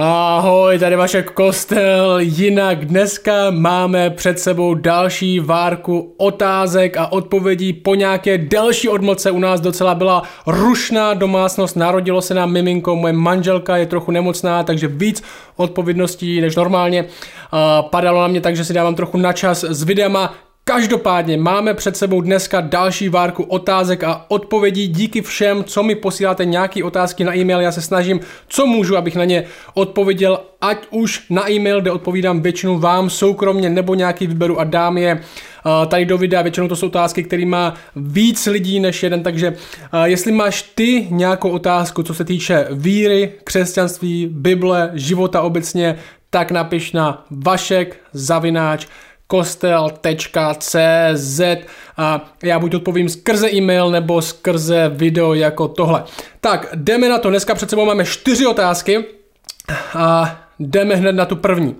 Ahoj, tady Vašek Kostel, jinak dneska máme před sebou další várku otázek a odpovědí po nějaké delší odmlce. U nás docela byla rušná domácnost, narodilo se nám miminko, moje manželka je trochu nemocná, takže víc odpovědností než normálně. Padalo na mě tak, že si dávám trochu na čas s videama, Každopádně máme před sebou dneska další várku otázek a odpovědí. Díky všem, co mi posíláte nějaké otázky na e-mail, já se snažím, co můžu, abych na ně odpověděl, ať už na e-mail, kde odpovídám většinou vám soukromně nebo nějaký vyberu a dám je tady do videa. Většinou to jsou otázky, které má víc lidí než jeden, takže jestli máš ty nějakou otázku, co se týče víry, křesťanství, Bible, života obecně, tak napiš na vašek zavináč kostel.cz a já buď odpovím skrze e-mail nebo skrze video jako tohle. Tak, jdeme na to. Dneska před sebou máme čtyři otázky a jdeme hned na tu první.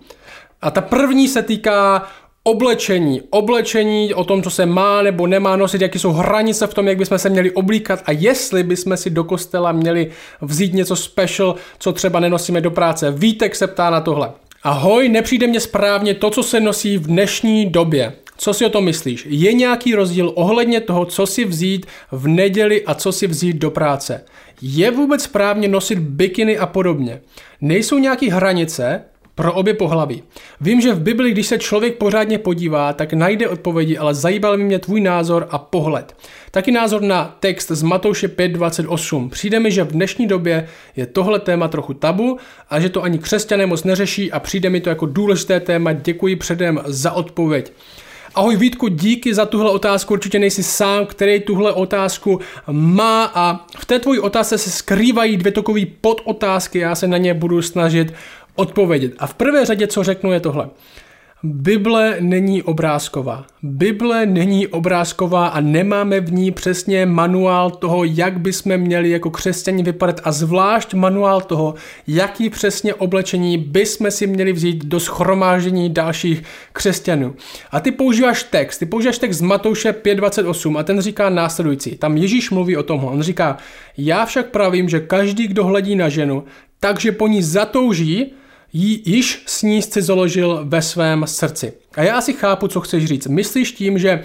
A ta první se týká oblečení. Oblečení o tom, co se má nebo nemá nosit, jaké jsou hranice v tom, jak bychom se měli oblíkat a jestli bychom si do kostela měli vzít něco special, co třeba nenosíme do práce. Vítek se ptá na tohle. Ahoj, nepřijde mně správně to, co se nosí v dnešní době. Co si o tom myslíš? Je nějaký rozdíl ohledně toho, co si vzít v neděli a co si vzít do práce? Je vůbec správně nosit bikiny a podobně? Nejsou nějaké hranice? Pro obě pohlaví. Vím, že v Bibli, když se člověk pořádně podívá, tak najde odpovědi, ale zajímal mě tvůj názor a pohled. Taky názor na text z Matouše 5.28. Přijde mi, že v dnešní době je tohle téma trochu tabu a že to ani křesťané moc neřeší a přijde mi to jako důležité téma. Děkuji předem za odpověď. Ahoj Vítku, díky za tuhle otázku, určitě nejsi sám, který tuhle otázku má a v té tvojí otázce se skrývají dvě takové podotázky, já se na ně budu snažit odpovědět. A v prvé řadě, co řeknu, je tohle. Bible není obrázková. Bible není obrázková a nemáme v ní přesně manuál toho, jak bychom měli jako křesťani vypadat a zvlášť manuál toho, jaký přesně oblečení bychom si měli vzít do schromáždění dalších křesťanů. A ty používáš text, ty používáš text z Matouše 5.28 a ten říká následující. Tam Ježíš mluví o tomhle. On říká, já však pravím, že každý, kdo hledí na ženu, takže po ní zatouží, ji již s ní si založil ve svém srdci. A já asi chápu, co chceš říct. Myslíš tím, že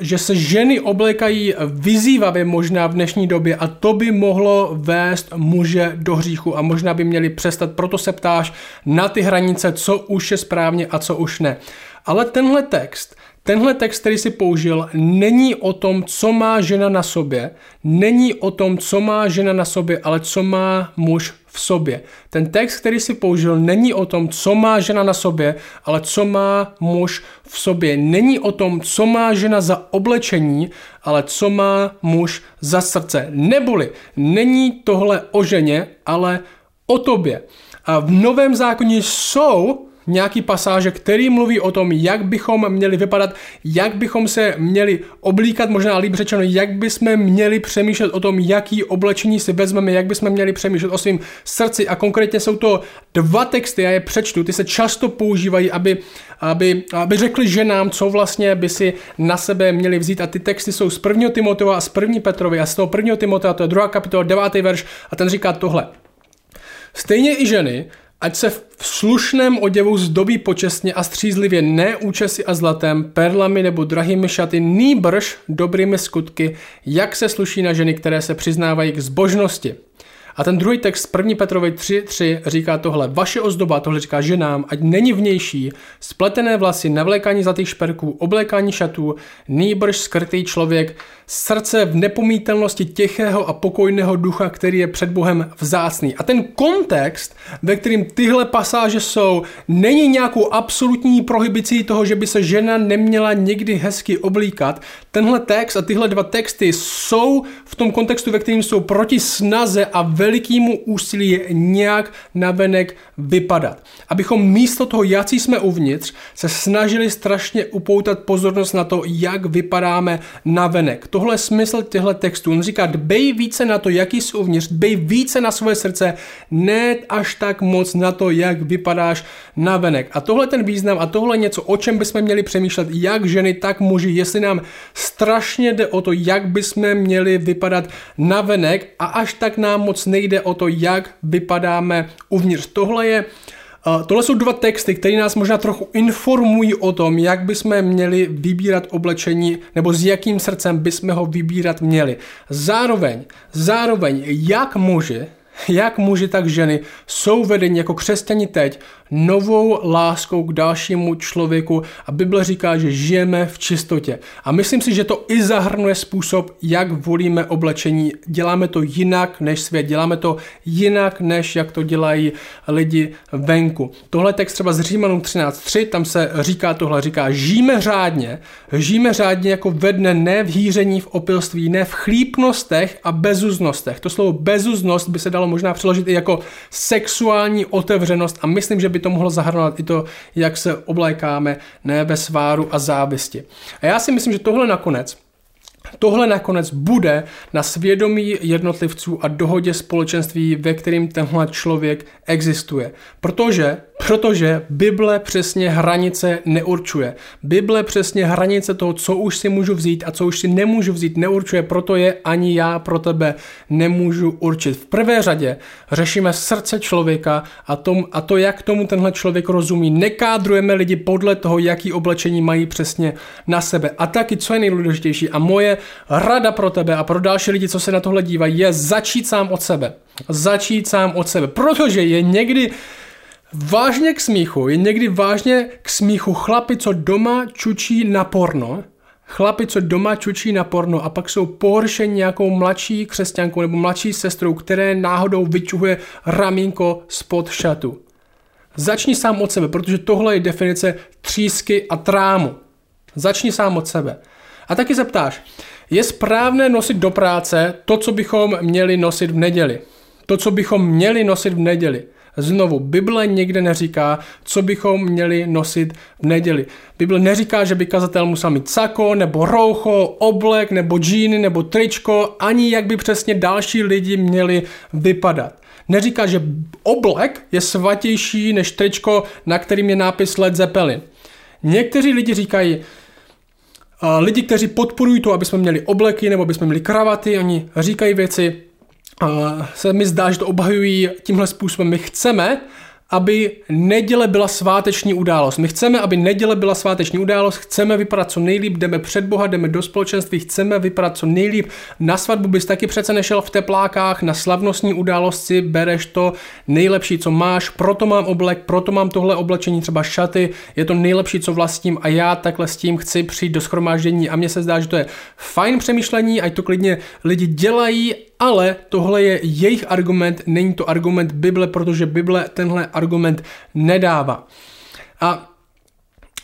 že se ženy oblékají vyzývavě možná v dnešní době a to by mohlo vést muže do hříchu a možná by měli přestat, proto se ptáš na ty hranice, co už je správně a co už ne. Ale tenhle text Tenhle text, který si použil, není o tom, co má žena na sobě, není o tom, co má žena na sobě, ale co má muž v sobě. Ten text, který si použil, není o tom, co má žena na sobě, ale co má muž v sobě. Není o tom, co má žena za oblečení, ale co má muž za srdce. Neboli není tohle o ženě, ale o tobě. A v Novém zákoně jsou nějaký pasáže, který mluví o tom, jak bychom měli vypadat, jak bychom se měli oblíkat, možná líp řečeno, jak bychom měli přemýšlet o tom, jaký oblečení si vezmeme, jak bychom měli přemýšlet o svém srdci a konkrétně jsou to dva texty, já je přečtu, ty se často používají, aby, aby, aby řekli ženám, co vlastně by si na sebe měli vzít a ty texty jsou z 1. Timotova a z 1. Petrovi a z toho 1. Timoteva, to je druhá kapitola, devátý verš a ten říká tohle. Stejně i ženy, Ať se v slušném oděvu zdobí počestně a střízlivě ne účesy a zlatem, perlami nebo drahými šaty, nýbrž dobrými skutky, jak se sluší na ženy, které se přiznávají k zbožnosti. A ten druhý text, 1. Petrovi 3.3, říká tohle. Vaše ozdoba, tohle říká ženám, ať není vnější, spletené vlasy, navlékání zlatých šperků, oblékání šatů, nýbrž skrytý člověk, srdce v nepomítelnosti těchého a pokojného ducha, který je před Bohem vzácný. A ten kontext, ve kterým tyhle pasáže jsou, není nějakou absolutní prohibicí toho, že by se žena neměla někdy hezky oblíkat. Tenhle text a tyhle dva texty jsou v tom kontextu, ve kterým jsou proti snaze a velikému úsilí nějak navenek vypadat. Abychom místo toho, jaký jsme uvnitř, se snažili strašně upoutat pozornost na to, jak vypadáme navenek. Tohle je smysl těchto textů. On říká, dbej více na to, jaký jsi uvnitř, dbej více na svoje srdce, ne až tak moc na to, jak vypadáš navenek. A tohle ten význam a tohle něco, o čem bychom měli přemýšlet, jak ženy, tak muži, jestli nám strašně jde o to, jak bychom měli vypadat navenek a až tak nám moc nejde o to, jak vypadáme uvnitř. Tohle je tohle jsou dva texty, které nás možná trochu informují o tom, jak bychom měli vybírat oblečení, nebo s jakým srdcem bychom ho vybírat měli. Zároveň, zároveň, jak může jak muži, tak ženy jsou vedeni jako křesťani teď novou láskou k dalšímu člověku a Bible říká, že žijeme v čistotě. A myslím si, že to i zahrnuje způsob, jak volíme oblečení. Děláme to jinak než svět, děláme to jinak, než jak to dělají lidi venku. Tohle text třeba z Římanům 13.3, tam se říká tohle, říká, žijeme řádně, žijeme řádně jako ve dne, ne v hýření, v opilství, ne v chlípnostech a bezuznostech. To slovo bezuznost by se dalo možná přeložit i jako sexuální otevřenost a myslím, že by to mohlo zahrnovat i to, jak se oblékáme, ne ve sváru a závisti. A já si myslím, že tohle nakonec Tohle nakonec bude na svědomí jednotlivců a dohodě společenství, ve kterým tenhle člověk existuje. Protože Protože Bible přesně hranice neurčuje. Bible přesně hranice toho, co už si můžu vzít a co už si nemůžu vzít, neurčuje, proto je ani já pro tebe nemůžu určit. V prvé řadě řešíme srdce člověka a, tom, a to, jak tomu tenhle člověk rozumí. Nekádrujeme lidi podle toho, jaký oblečení mají přesně na sebe. A taky, co je nejdůležitější, a moje rada pro tebe a pro další lidi, co se na tohle dívají, je začít sám od sebe. Začít sám od sebe. Protože je někdy Vážně k smíchu, je někdy vážně k smíchu chlapi, co doma čučí na porno, chlapi, co doma čučí na porno a pak jsou pohoršeni nějakou mladší křesťankou nebo mladší sestrou, které náhodou vyčuhuje ramínko spod šatu. Začni sám od sebe, protože tohle je definice třísky a trámu. Začni sám od sebe. A taky se ptáš, je správné nosit do práce to, co bychom měli nosit v neděli? To, co bychom měli nosit v neděli. Znovu, Bible nikde neříká, co bychom měli nosit v neděli. Bible neříká, že by kazatel musel mít sako, nebo roucho, oblek, nebo džíny, nebo tričko, ani jak by přesně další lidi měli vypadat. Neříká, že oblek je svatější než tričko, na kterým je nápis Led Zeppelin. Někteří lidi říkají, lidi, kteří podporují to, aby jsme měli obleky nebo aby jsme měli kravaty, oni říkají věci, se mi zdá, že to obhajují tímhle způsobem. My chceme, aby neděle byla sváteční událost. My chceme, aby neděle byla sváteční událost, chceme vypadat co nejlíp, jdeme před Boha, jdeme do společenství, chceme vypadat co nejlíp. Na svatbu bys taky přece nešel v teplákách, na slavnostní událost si bereš to nejlepší, co máš, proto mám oblek, proto mám tohle oblečení, třeba šaty, je to nejlepší, co vlastním a já takhle s tím chci přijít do schromáždění a mně se zdá, že to je fajn přemýšlení, ať to klidně lidi dělají, ale tohle je jejich argument, není to argument Bible, protože Bible tenhle argument nedává. A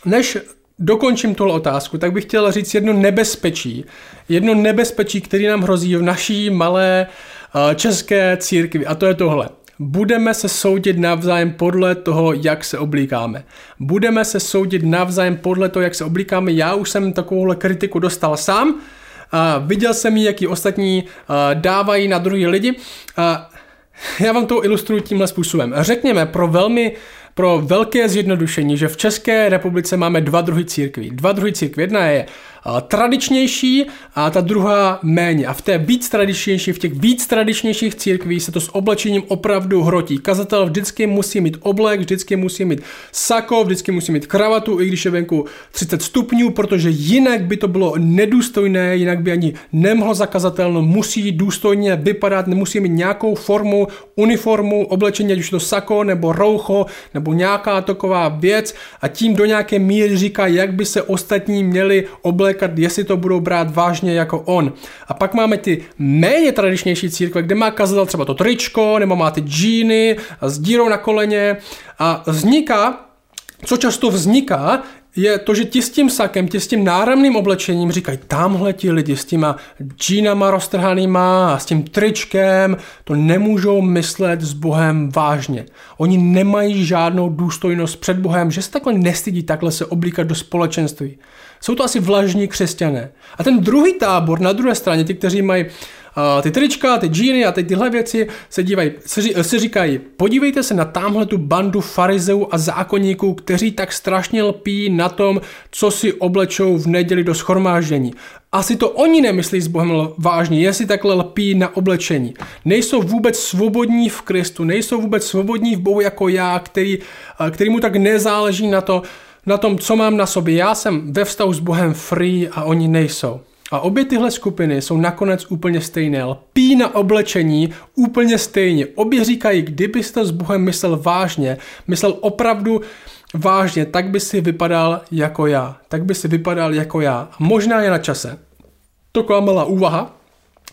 než dokončím tuhle otázku, tak bych chtěl říct jedno nebezpečí. Jedno nebezpečí, který nám hrozí v naší malé uh, české církvi. A to je tohle. Budeme se soudit navzájem podle toho, jak se oblíkáme. Budeme se soudit navzájem podle toho, jak se oblíkáme. Já už jsem takovouhle kritiku dostal sám, viděl jsem ji, jaký ostatní dávají na druhý lidi. Já vám to ilustruji tímhle způsobem. Řekněme, pro velmi pro velké zjednodušení, že v České republice máme dva druhy církví. Dva druhy církví. Jedna je tradičnější a ta druhá méně. A v té víc tradičnější, v těch víc tradičnějších církví se to s oblečením opravdu hrotí. Kazatel vždycky musí mít oblek, vždycky musí mít sako, vždycky musí mít kravatu, i když je venku 30 stupňů, protože jinak by to bylo nedůstojné, jinak by ani nemohl zakazatel, no musí důstojně vypadat, nemusí mít nějakou formu, uniformu, oblečení, ať už to sako nebo roucho nebo nějaká taková věc a tím do nějaké míry říká, jak by se ostatní měli oblékat oblékat, jestli to budou brát vážně jako on. A pak máme ty méně tradičnější církve, kde má kazatel třeba to tričko, nebo má ty džíny s dírou na koleně a vzniká co často vzniká, je to, že ti s tím sakem, ti s tím náramným oblečením říkají, tamhle ti lidi s těma džínama roztrhanýma a s tím tričkem, to nemůžou myslet s Bohem vážně. Oni nemají žádnou důstojnost před Bohem, že se takhle nestydí takhle se oblíkat do společenství. Jsou to asi vlažní křesťané. A ten druhý tábor na druhé straně, ti, kteří mají uh, ty trička, ty džíny a ty tyhle věci se dívají, se, se říkají, podívejte se na tamhle tu bandu farizeů a zákonníků, kteří tak strašně lpí na tom, co si oblečou v neděli do schromáždění. Asi to oni nemyslí s Bohem vážně, jestli takhle lpí na oblečení. Nejsou vůbec svobodní v Kristu, nejsou vůbec svobodní v Bohu jako já, který, který mu tak nezáleží na, to, na tom, co mám na sobě. Já jsem ve vztahu s Bohem free a oni nejsou. A obě tyhle skupiny jsou nakonec úplně stejné. Lpí na oblečení úplně stejně. Obě říkají, kdybyste s Bohem myslel vážně, myslel opravdu vážně, tak by si vypadal jako já. Tak by si vypadal jako já. A možná je na čase. Taková malá úvaha.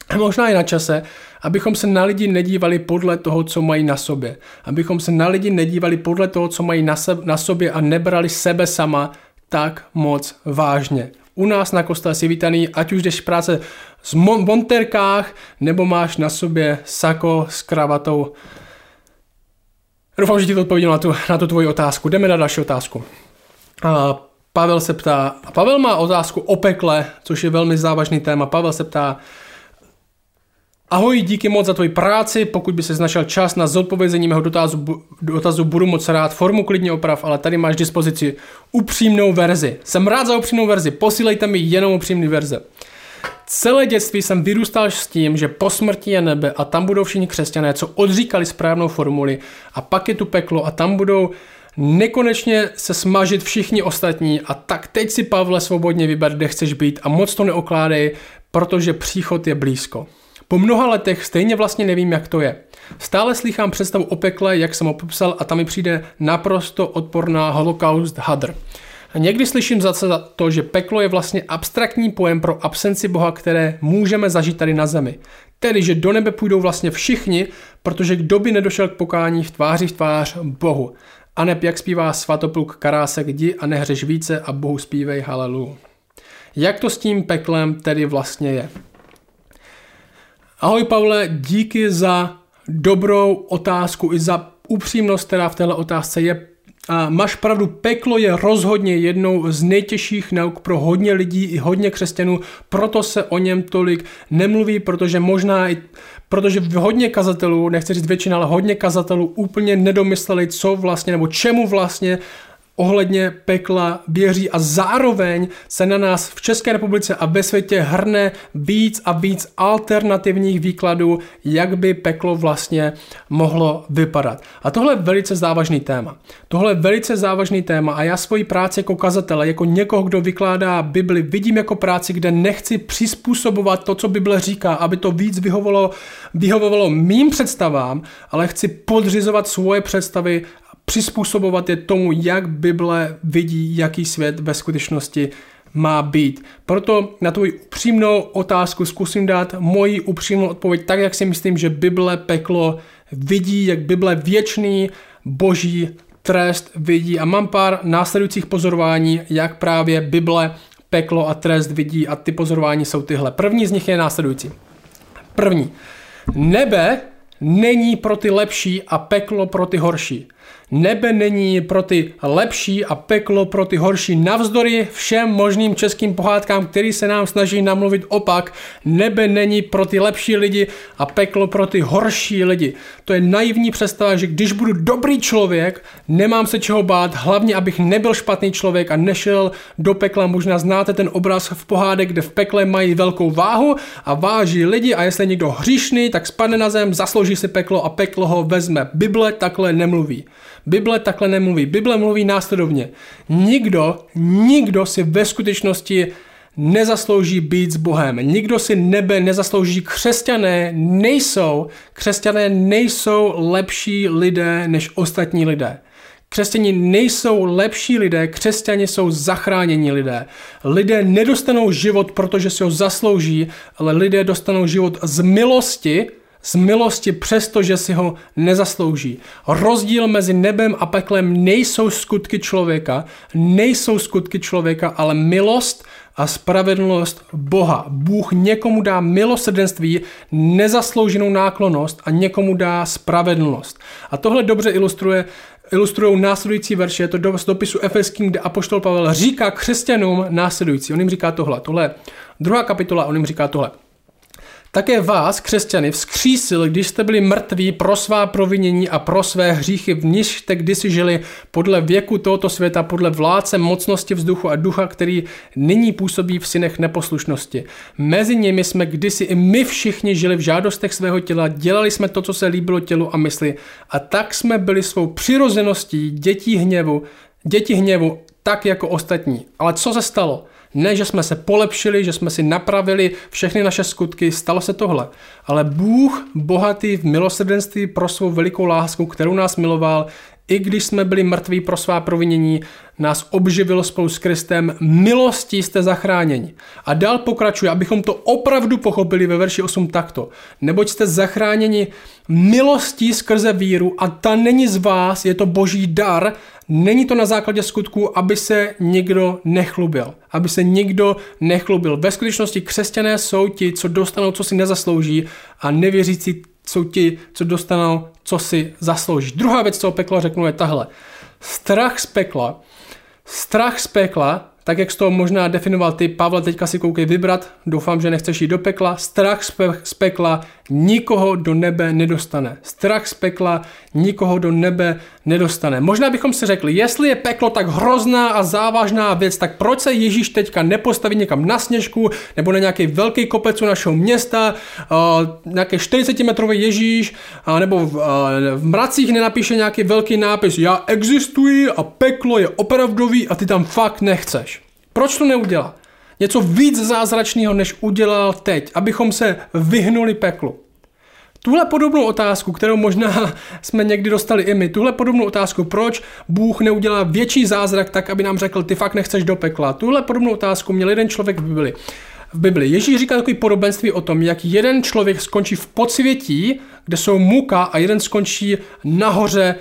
A možná je na čase, abychom se na lidi nedívali podle toho, co mají na sobě. Abychom se na lidi nedívali podle toho, co mají na, sobě a nebrali sebe sama tak moc vážně. U nás na kostele si vítaný, ať už jdeš práce z monterkách, nebo máš na sobě sako s kravatou Doufám, že ti to odpověděl na tu, na tu tvoji otázku. Jdeme na další otázku. A Pavel se ptá, Pavel má otázku o pekle, což je velmi závažný téma. Pavel se ptá, Ahoj, díky moc za tvoji práci, pokud by se našel čas na zodpovězení mého dotazu, dotazu, budu moc rád, formu klidně oprav, ale tady máš dispozici upřímnou verzi. Jsem rád za upřímnou verzi, posílejte mi jenom upřímný verze. Celé dětství jsem vyrůstal s tím, že po smrti je nebe a tam budou všichni křesťané, co odříkali správnou formuli a pak je tu peklo a tam budou nekonečně se smažit všichni ostatní a tak teď si Pavle svobodně vyber, kde chceš být a moc to neokládej, protože příchod je blízko. Po mnoha letech stejně vlastně nevím, jak to je. Stále slychám představu o pekle, jak jsem ho popsal a tam mi přijde naprosto odporná holokaust hadr. Někdy slyším zase za to, že peklo je vlastně abstraktní pojem pro absenci Boha, které můžeme zažít tady na zemi. Tedy, že do nebe půjdou vlastně všichni, protože kdo by nedošel k pokání v tváři v tvář Bohu. A neb jak zpívá svatopluk Karásek, jdi a nehřeš více a Bohu zpívej halelu. Jak to s tím peklem tedy vlastně je? Ahoj Pavle, díky za dobrou otázku i za upřímnost, která v této otázce je. A máš pravdu, peklo je rozhodně jednou z nejtěžších nauk pro hodně lidí i hodně křesťanů, proto se o něm tolik nemluví, protože možná i protože hodně kazatelů, nechci říct většina, ale hodně kazatelů úplně nedomysleli, co vlastně nebo čemu vlastně ohledně pekla věří a zároveň se na nás v České republice a ve světě hrne víc a víc alternativních výkladů, jak by peklo vlastně mohlo vypadat. A tohle je velice závažný téma. Tohle je velice závažný téma a já svoji práci jako kazatele, jako někoho, kdo vykládá Bibli, vidím jako práci, kde nechci přizpůsobovat to, co Bible říká, aby to víc vyhovovalo, vyhovovalo mým představám, ale chci podřizovat svoje představy přizpůsobovat je tomu, jak Bible vidí, jaký svět ve skutečnosti má být. Proto na tvoji upřímnou otázku zkusím dát moji upřímnou odpověď tak, jak si myslím, že Bible peklo vidí, jak Bible věčný boží trest vidí. A mám pár následujících pozorování, jak právě Bible peklo a trest vidí a ty pozorování jsou tyhle. První z nich je následující. První. Nebe není pro ty lepší a peklo pro ty horší. Nebe není pro ty lepší a peklo pro ty horší. Navzdory všem možným českým pohádkám, který se nám snaží namluvit opak, nebe není pro ty lepší lidi a peklo pro ty horší lidi. To je naivní představa, že když budu dobrý člověk, nemám se čeho bát, hlavně abych nebyl špatný člověk a nešel do pekla. Možná znáte ten obraz v pohádek, kde v pekle mají velkou váhu a váží lidi a jestli je někdo hříšný, tak spadne na zem, zaslouží si peklo a peklo ho vezme. Bible takhle nemluví. Bible takhle nemluví. Bible mluví následovně. Nikdo, nikdo si ve skutečnosti nezaslouží být s Bohem. Nikdo si nebe nezaslouží. Křesťané nejsou, křesťané nejsou lepší lidé než ostatní lidé. Křesťani nejsou lepší lidé, křesťani jsou zachránění lidé. Lidé nedostanou život, protože si ho zaslouží, ale lidé dostanou život z milosti, z milosti, přestože si ho nezaslouží. Rozdíl mezi nebem a peklem nejsou skutky člověka, nejsou skutky člověka, ale milost a spravedlnost Boha. Bůh někomu dá milosrdenství, nezaslouženou náklonost a někomu dá spravedlnost. A tohle dobře ilustruje ilustrují následující verše, je to z dopisu Efeským, kde Apoštol Pavel říká křesťanům následující. On jim říká tohle, tohle druhá kapitola, on jim říká tohle. Také vás, křesťany, vzkřísil, když jste byli mrtví pro svá provinění a pro své hříchy, v níž jste kdysi žili podle věku tohoto světa, podle vládce mocnosti vzduchu a ducha, který nyní působí v synech neposlušnosti. Mezi nimi jsme kdysi i my všichni žili v žádostech svého těla, dělali jsme to, co se líbilo tělu a mysli a tak jsme byli svou přirozeností dětí hněvu, děti hněvu tak jako ostatní. Ale co se stalo? Ne, že jsme se polepšili, že jsme si napravili všechny naše skutky, stalo se tohle. Ale Bůh, bohatý v milosrdenství pro svou velikou lásku, kterou nás miloval, i když jsme byli mrtví pro svá provinění, nás obživil spolu s Kristem, milostí jste zachráněni. A dál pokračuje, abychom to opravdu pochopili ve verši 8 takto. Neboť jste zachráněni milostí skrze víru a ta není z vás, je to boží dar, není to na základě skutku, aby se nikdo nechlubil. Aby se nikdo nechlubil. Ve skutečnosti křesťané jsou ti, co dostanou, co si nezaslouží a nevěřící jsou ti, co dostanou, co si zaslouží. Druhá věc, co o peklo řeknu, je tahle. Strach z pekla. Strach z pekla tak jak jsi to možná definoval ty, Pavle, teďka si koukej vybrat, doufám, že nechceš jít do pekla. Strach z pekla nikoho do nebe nedostane. Strach z pekla nikoho do nebe nedostane. Možná bychom si řekli, jestli je peklo tak hrozná a závažná věc, tak proč se Ježíš teďka nepostaví někam na sněžku nebo na nějaký velký kopec u našeho města, uh, nějaký 40 metrový Ježíš, nebo v, uh, v mracích nenapíše nějaký velký nápis, já existuji a peklo je opravdový a ty tam fakt nechceš. Proč to neudělá? Něco víc zázračného, než udělal teď, abychom se vyhnuli peklu. Tuhle podobnou otázku, kterou možná jsme někdy dostali i my, tuhle podobnou otázku, proč Bůh neudělá větší zázrak tak, aby nám řekl, ty fakt nechceš do pekla. Tuhle podobnou otázku měl jeden člověk v Bibli. V Bibli. Ježíš říká takový podobenství o tom, jak jeden člověk skončí v podsvětí, kde jsou muka a jeden skončí nahoře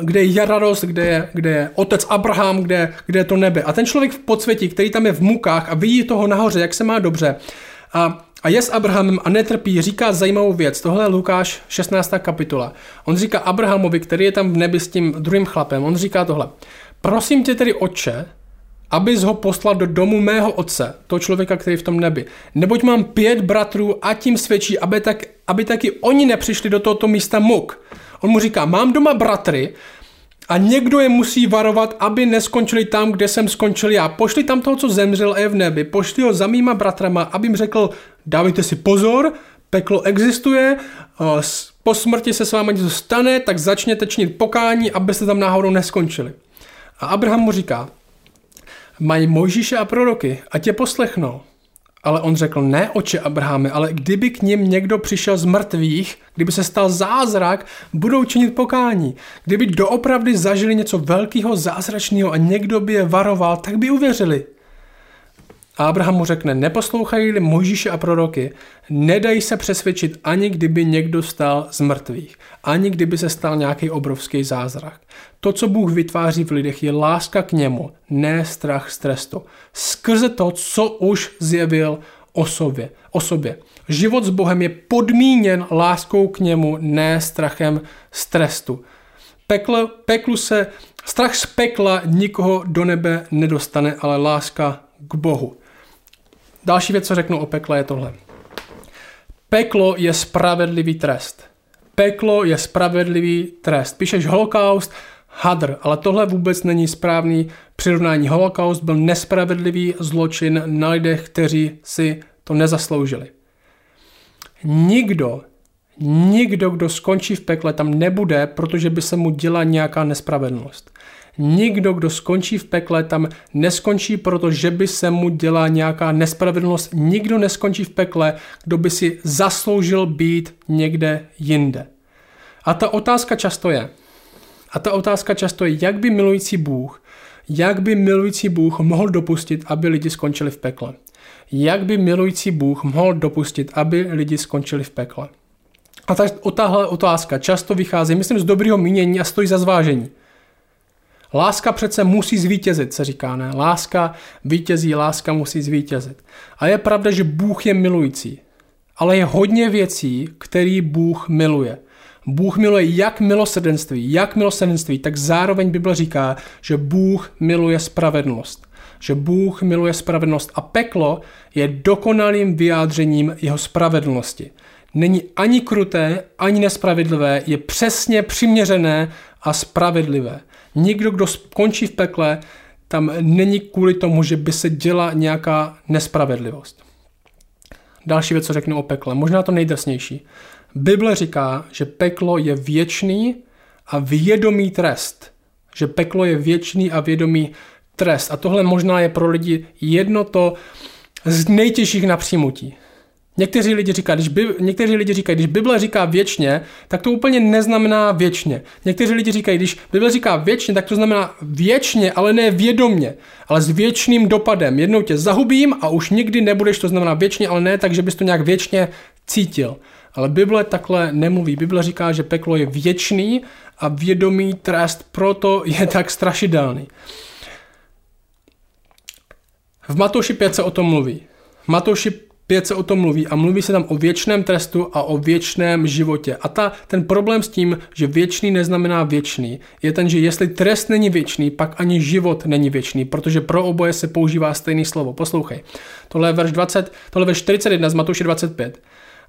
kde je radost, kde je, kde je otec Abraham, kde, kde je to nebe. A ten člověk v podsvětí, který tam je v mukách a vidí toho nahoře, jak se má dobře, a, a je s Abrahamem a netrpí, říká zajímavou věc. Tohle je Lukáš 16. kapitola. On říká Abrahamovi, který je tam v nebi s tím druhým chlapem, on říká tohle. Prosím tě tedy, oče, abys ho poslal do domu mého otce, toho člověka, který je v tom nebi. Neboť mám pět bratrů a tím svědčí, aby, tak, aby taky oni nepřišli do tohoto místa muk. On mu říká, mám doma bratry a někdo je musí varovat, aby neskončili tam, kde jsem skončil já. Pošli tam toho, co zemřel a je v nebi. Pošli ho za mýma bratrama, aby jim řekl, dávejte si pozor, peklo existuje, po smrti se s vámi něco stane, tak začněte činit pokání, abyste tam náhodou neskončili. A Abraham mu říká, mají Mojžíše a proroky a tě poslechnou. Ale on řekl, ne oče Abrahame, ale kdyby k ním někdo přišel z mrtvých, kdyby se stal zázrak, budou činit pokání. Kdyby doopravdy zažili něco velkého, zázračného a někdo by je varoval, tak by uvěřili. A Abraham mu řekne, neposlouchají-li Mojžíše a proroky, nedají se přesvědčit ani kdyby někdo stál z mrtvých, ani kdyby se stal nějaký obrovský zázrak. To, co Bůh vytváří v lidech, je láska k němu, ne strach z trestu. Skrze to, co už zjevil o sobě. O sobě. Život s Bohem je podmíněn láskou k němu, ne strachem z trestu. Pekle, peklu se, strach z pekla nikoho do nebe nedostane, ale láska k Bohu. Další věc, co řeknu o pekle, je tohle. Peklo je spravedlivý trest. Peklo je spravedlivý trest. Píšeš holokaust, hadr, ale tohle vůbec není správný přirovnání. Holokaust byl nespravedlivý zločin na lidech, kteří si to nezasloužili. Nikdo, nikdo, kdo skončí v pekle, tam nebude, protože by se mu děla nějaká nespravedlnost. Nikdo, kdo skončí v pekle, tam neskončí, protože by se mu dělá nějaká nespravedlnost. Nikdo neskončí v pekle, kdo by si zasloužil být někde jinde. A ta otázka často je, a ta otázka často je, jak by milující Bůh, jak by milující Bůh mohl dopustit, aby lidi skončili v pekle. Jak by milující Bůh mohl dopustit, aby lidi skončili v pekle. A ta, tahle otázka často vychází, myslím, z dobrého mínění a stojí za zvážení. Láska přece musí zvítězit, se říká, ne? Láska vítězí, láska musí zvítězit. A je pravda, že Bůh je milující. Ale je hodně věcí, který Bůh miluje. Bůh miluje jak milosrdenství, jak milosrdenství, tak zároveň Bible říká, že Bůh miluje spravedlnost. že Bůh miluje spravedlnost a peklo je dokonalým vyjádřením jeho spravedlnosti. Není ani kruté, ani nespravedlivé, je přesně přiměřené a spravedlivé. Nikdo, kdo skončí v pekle, tam není kvůli tomu, že by se děla nějaká nespravedlivost. Další věc, co řeknu o pekle, možná to nejdrsnější. Bible říká, že peklo je věčný a vědomý trest. Že peklo je věčný a vědomý trest. A tohle možná je pro lidi jedno to z nejtěžších napřímutí. Někteří lidi říkají, když, by, někteří lidi říkají, když Bible říká věčně, tak to úplně neznamená věčně. Někteří lidi říkají, když Bible říká věčně, tak to znamená věčně, ale ne vědomně, ale s věčným dopadem. Jednou tě zahubím a už nikdy nebudeš, to znamená věčně, ale ne tak, že bys to nějak věčně cítil. Ale Bible takhle nemluví. Bible říká, že peklo je věčný a vědomý trest proto je tak strašidelný. V Matouši 5 se o tom mluví. Matouši 5 se o tom mluví a mluví se tam o věčném trestu a o věčném životě. A ta, ten problém s tím, že věčný neznamená věčný, je ten, že jestli trest není věčný, pak ani život není věčný, protože pro oboje se používá stejné slovo. Poslouchej. Tohle je verš 20, tohle je verš 41 z Matouše 25.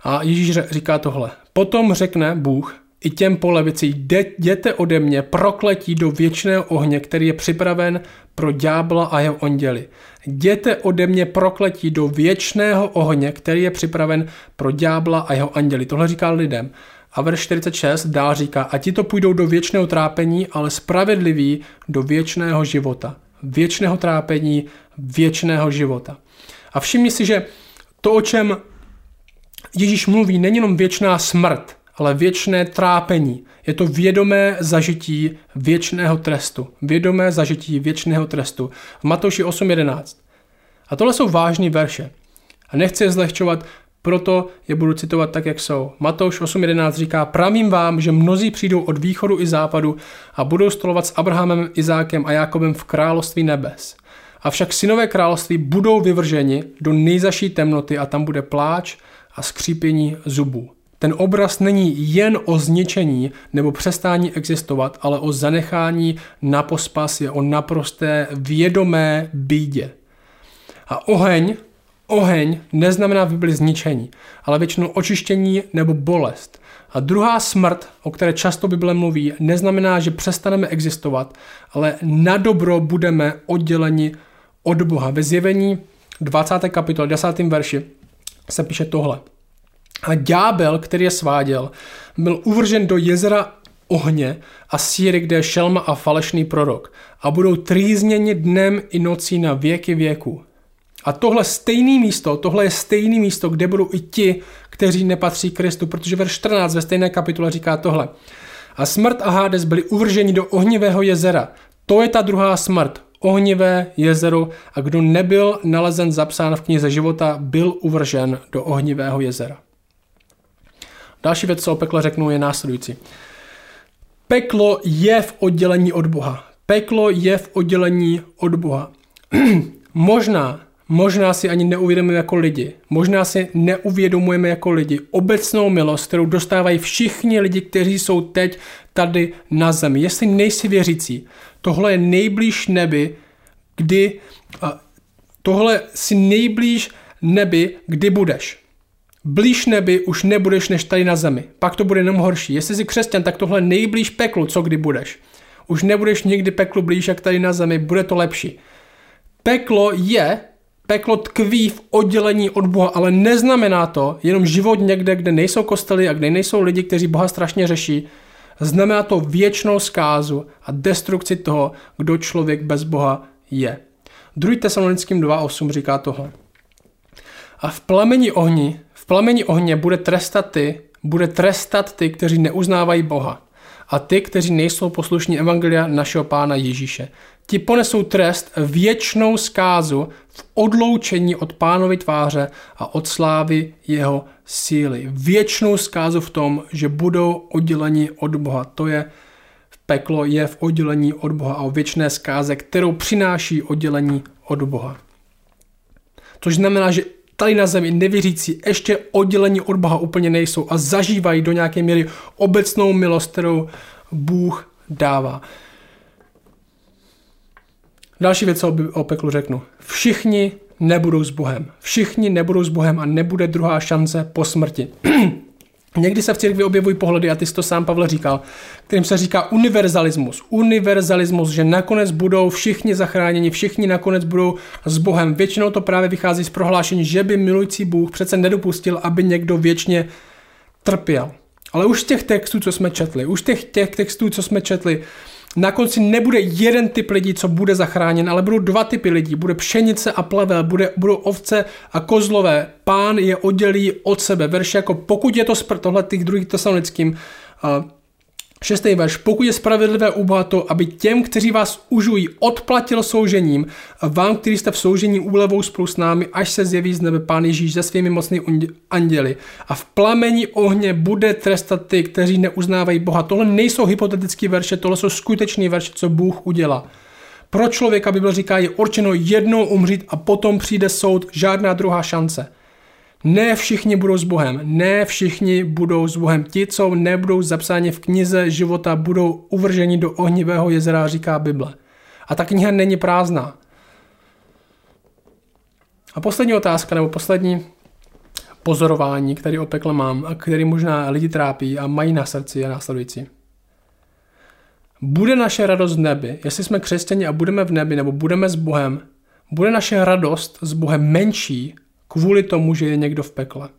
A Ježíš říká tohle. Potom řekne Bůh i těm po levici, jděte ode mě prokletí do věčného ohně, který je připraven pro ďábla a jeho onděli. Jděte ode mě prokletí do věčného ohně, který je připraven pro ďábla a jeho anděli. Tohle říká lidem. A verš 46 dál říká, a ti to půjdou do věčného trápení, ale spravedliví do věčného života. Věčného trápení, věčného života. A všimni si, že to, o čem Ježíš mluví, není jenom věčná smrt, ale věčné trápení. Je to vědomé zažití věčného trestu. Vědomé zažití věčného trestu. V Matouši 8.11. A tohle jsou vážné verše. A nechci je zlehčovat, proto je budu citovat tak, jak jsou. Matouš 8.11 říká, pravím vám, že mnozí přijdou od východu i západu a budou stolovat s Abrahamem, Izákem a Jákobem v království nebes. Avšak synové království budou vyvrženi do nejzaší temnoty a tam bude pláč a skřípění zubů. Ten obraz není jen o zničení nebo přestání existovat, ale o zanechání na pospas, je o naprosté vědomé bídě. A oheň, oheň neznamená v Bibli zničení, ale většinou očištění nebo bolest. A druhá smrt, o které často Bible mluví, neznamená, že přestaneme existovat, ale na dobro budeme odděleni od Boha. Ve zjevení 20. kapitol 10. verši se píše tohle. A ďábel, který je sváděl, byl uvržen do jezera ohně a síry, kde je šelma a falešný prorok a budou trýzněni dnem i nocí na věky věku. A tohle stejné místo, tohle je stejné místo, kde budou i ti, kteří nepatří Kristu, protože verš 14 ve stejné kapitole říká tohle. A smrt a Hades byli uvrženi do ohnivého jezera. To je ta druhá smrt, ohnivé jezero a kdo nebyl nalezen zapsán v knize života, byl uvržen do ohnivého jezera. Další věc, co o pekle řeknu, je následující. Peklo je v oddělení od Boha. Peklo je v oddělení od Boha. možná, možná si ani neuvědomujeme jako lidi, možná si neuvědomujeme jako lidi obecnou milost, kterou dostávají všichni lidi, kteří jsou teď tady na zemi. Jestli nejsi věřící, tohle je nejblíž nebi, kdy tohle si nejblíž nebi, kdy budeš. Blíž nebi už nebudeš než tady na zemi. Pak to bude jenom horší. Jestli jsi křesťan, tak tohle nejblíž peklu, co kdy budeš. Už nebudeš nikdy peklu blíž jak tady na zemi, bude to lepší. Peklo je, peklo tkví v oddělení od Boha, ale neznamená to jenom život někde, kde nejsou kostely a kde nejsou lidi, kteří Boha strašně řeší. Znamená to věčnou zkázu a destrukci toho, kdo člověk bez Boha je. 2. Tesalonickým 2.8 říká tohle. A v plameni ohni v plameni ohně bude trestat ty, bude trestat ty, kteří neuznávají Boha a ty, kteří nejsou poslušní evangelia našeho pána Ježíše. Ti ponesou trest věčnou zkázu v odloučení od pánovy tváře a od slávy jeho síly. Věčnou zkázu v tom, že budou odděleni od Boha. To je v peklo je v oddělení od Boha a o věčné zkáze, kterou přináší oddělení od Boha. Což znamená, že tady na zemi nevěřící ještě oddělení od Boha úplně nejsou a zažívají do nějaké míry obecnou milost, kterou Bůh dává. Další věc, co o peklu řeknu. Všichni nebudou s Bohem. Všichni nebudou s Bohem a nebude druhá šance po smrti. Někdy se v církvi objevují pohledy, a ty jsi to sám Pavel říkal, kterým se říká univerzalismus. Univerzalismus, že nakonec budou všichni zachráněni, všichni nakonec budou s Bohem. Většinou to právě vychází z prohlášení, že by milující Bůh přece nedopustil, aby někdo věčně trpěl. Ale už těch textů, co jsme četli, už těch, těch textů, co jsme četli, na konci nebude jeden typ lidí, co bude zachráněn, ale budou dva typy lidí. Bude pšenice a plevel, bude, budou ovce a kozlové. Pán je oddělí od sebe. Verš jako pokud je to spr, tohle těch druhých tesalonickým, uh, Šestý verš. Pokud je spravedlivé u Boha to, aby těm, kteří vás užují, odplatil soužením, vám, kteří jste v soužení úlevou spolu s námi, až se zjeví z nebe Pán Ježíš se svými mocnými anděli. A v plamení ohně bude trestat ty, kteří neuznávají Boha. Tohle nejsou hypotetické verše, tohle jsou skutečné verše, co Bůh udělá. Pro člověka Bible říká, je určeno jednou umřít a potom přijde soud, žádná druhá šance. Ne všichni budou s Bohem, ne všichni budou s Bohem. Ti, co nebudou zapsáni v knize života, budou uvrženi do ohnivého jezera, říká Bible. A ta kniha není prázdná. A poslední otázka, nebo poslední pozorování, který o pekle mám a který možná lidi trápí a mají na srdci, je následující. Bude naše radost v nebi, jestli jsme křesťani a budeme v nebi, nebo budeme s Bohem, bude naše radost s Bohem menší, kvůli tomu, že je někdo v pekle.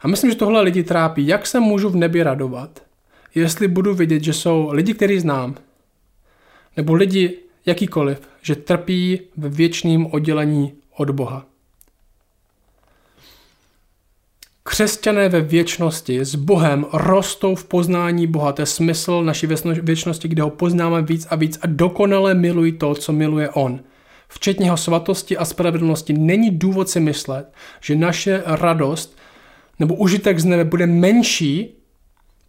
A myslím, že tohle lidi trápí. Jak se můžu v nebi radovat, jestli budu vidět, že jsou lidi, který znám, nebo lidi jakýkoliv, že trpí ve věčném oddělení od Boha. Křesťané ve věčnosti s Bohem rostou v poznání Boha. To je smysl naší věčnosti, kde ho poznáme víc a víc a dokonale milují to, co miluje On včetně jeho svatosti a spravedlnosti, není důvod si myslet, že naše radost nebo užitek z nebe bude menší,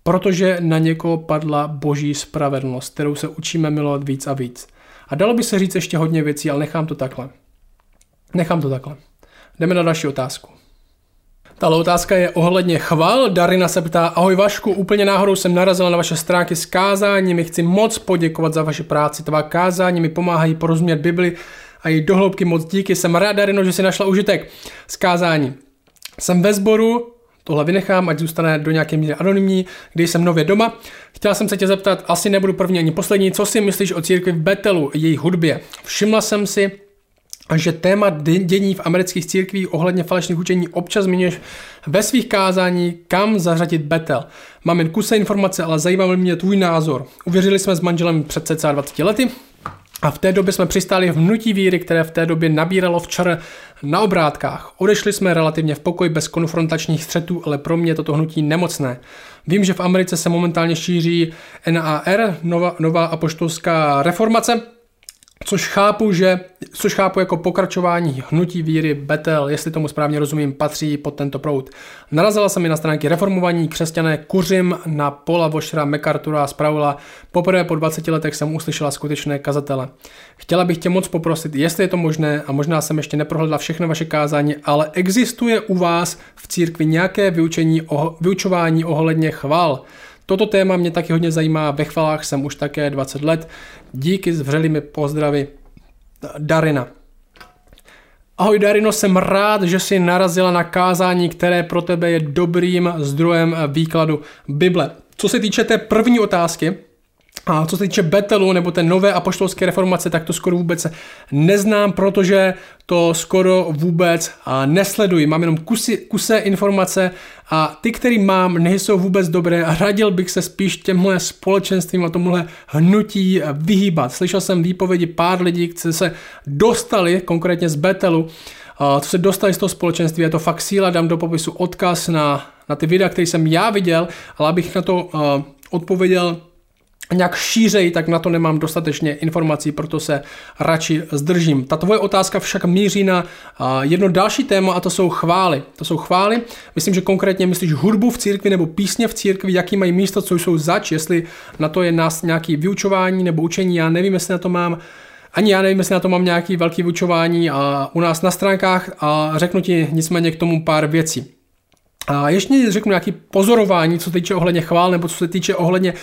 protože na někoho padla boží spravedlnost, kterou se učíme milovat víc a víc. A dalo by se říct ještě hodně věcí, ale nechám to takhle. Nechám to takhle. Jdeme na další otázku. Ta otázka je ohledně chval. Darina se ptá, ahoj Vašku, úplně náhodou jsem narazila na vaše stránky s kázáním, chci moc poděkovat za vaši práci, tvá kázání mi pomáhají porozumět Bibli a její dohloubky moc díky. Jsem rád, Darino, že si našla užitek. Skázání. Jsem ve sboru, tohle vynechám, ať zůstane do nějaké míry anonymní, když jsem nově doma. Chtěla jsem se tě zeptat, asi nebudu první ani poslední, co si myslíš o církvi v Betelu, její hudbě. Všimla jsem si, že téma dění v amerických církvích ohledně falešných učení občas zmiňuješ ve svých kázání, kam zařadit Betel. Mám jen kuse informace, ale zajímavý mě tvůj názor. Uvěřili jsme s manželem před cca 20 lety, a v té době jsme přistáli v hnutí víry, které v té době nabíralo včer na obrátkách. Odešli jsme relativně v pokoji bez konfrontačních střetů, ale pro mě toto hnutí nemocné. Vím, že v Americe se momentálně šíří NAR, nová, nová apoštolská reformace, Což chápu, že, což chápu jako pokračování hnutí víry Betel, jestli tomu správně rozumím, patří pod tento proud. Narazila se mi na stránky reformovaní křesťané kuřím na Pola Vošra, MacArthura a Spraula. Poprvé po 20 letech jsem uslyšela skutečné kazatele. Chtěla bych tě moc poprosit, jestli je to možné, a možná jsem ještě neprohledla všechno vaše kázání, ale existuje u vás v církvi nějaké vyučení, vyučování ohledně chval. Toto téma mě taky hodně zajímá, ve chvalách jsem už také 20 let. Díky s vřelými pozdravy Darina. Ahoj Darino, jsem rád, že jsi narazila na kázání, které pro tebe je dobrým zdrojem výkladu Bible. Co se týče té první otázky, a co se týče Betelu nebo té nové apoštolské reformace, tak to skoro vůbec neznám, protože to skoro vůbec nesleduji. Mám jenom kusy, kuse informace a ty, který mám, nejsou vůbec dobré a radil bych se spíš těmhle společenstvím a tomuhle hnutí vyhýbat. Slyšel jsem výpovědi pár lidí, kteří se dostali konkrétně z Betelu, co se dostali z toho společenství, je to fakt síla, dám do popisu odkaz na, na ty videa, které jsem já viděl, ale abych na to odpověděl nějak šířej, tak na to nemám dostatečně informací, proto se radši zdržím. Ta tvoje otázka však míří na jedno další téma a to jsou chvály. To jsou chvály, myslím, že konkrétně myslíš hudbu v církvi nebo písně v církvi, jaký mají místo, co jsou zač, jestli na to je nás nějaký vyučování nebo učení, já nevím, jestli na to mám ani já nevím, jestli na to mám nějaký velký vyučování a u nás na stránkách a řeknu ti nicméně k tomu pár věcí. A ještě řeknu nějaký pozorování, co se týče ohledně chvál, nebo co se týče ohledně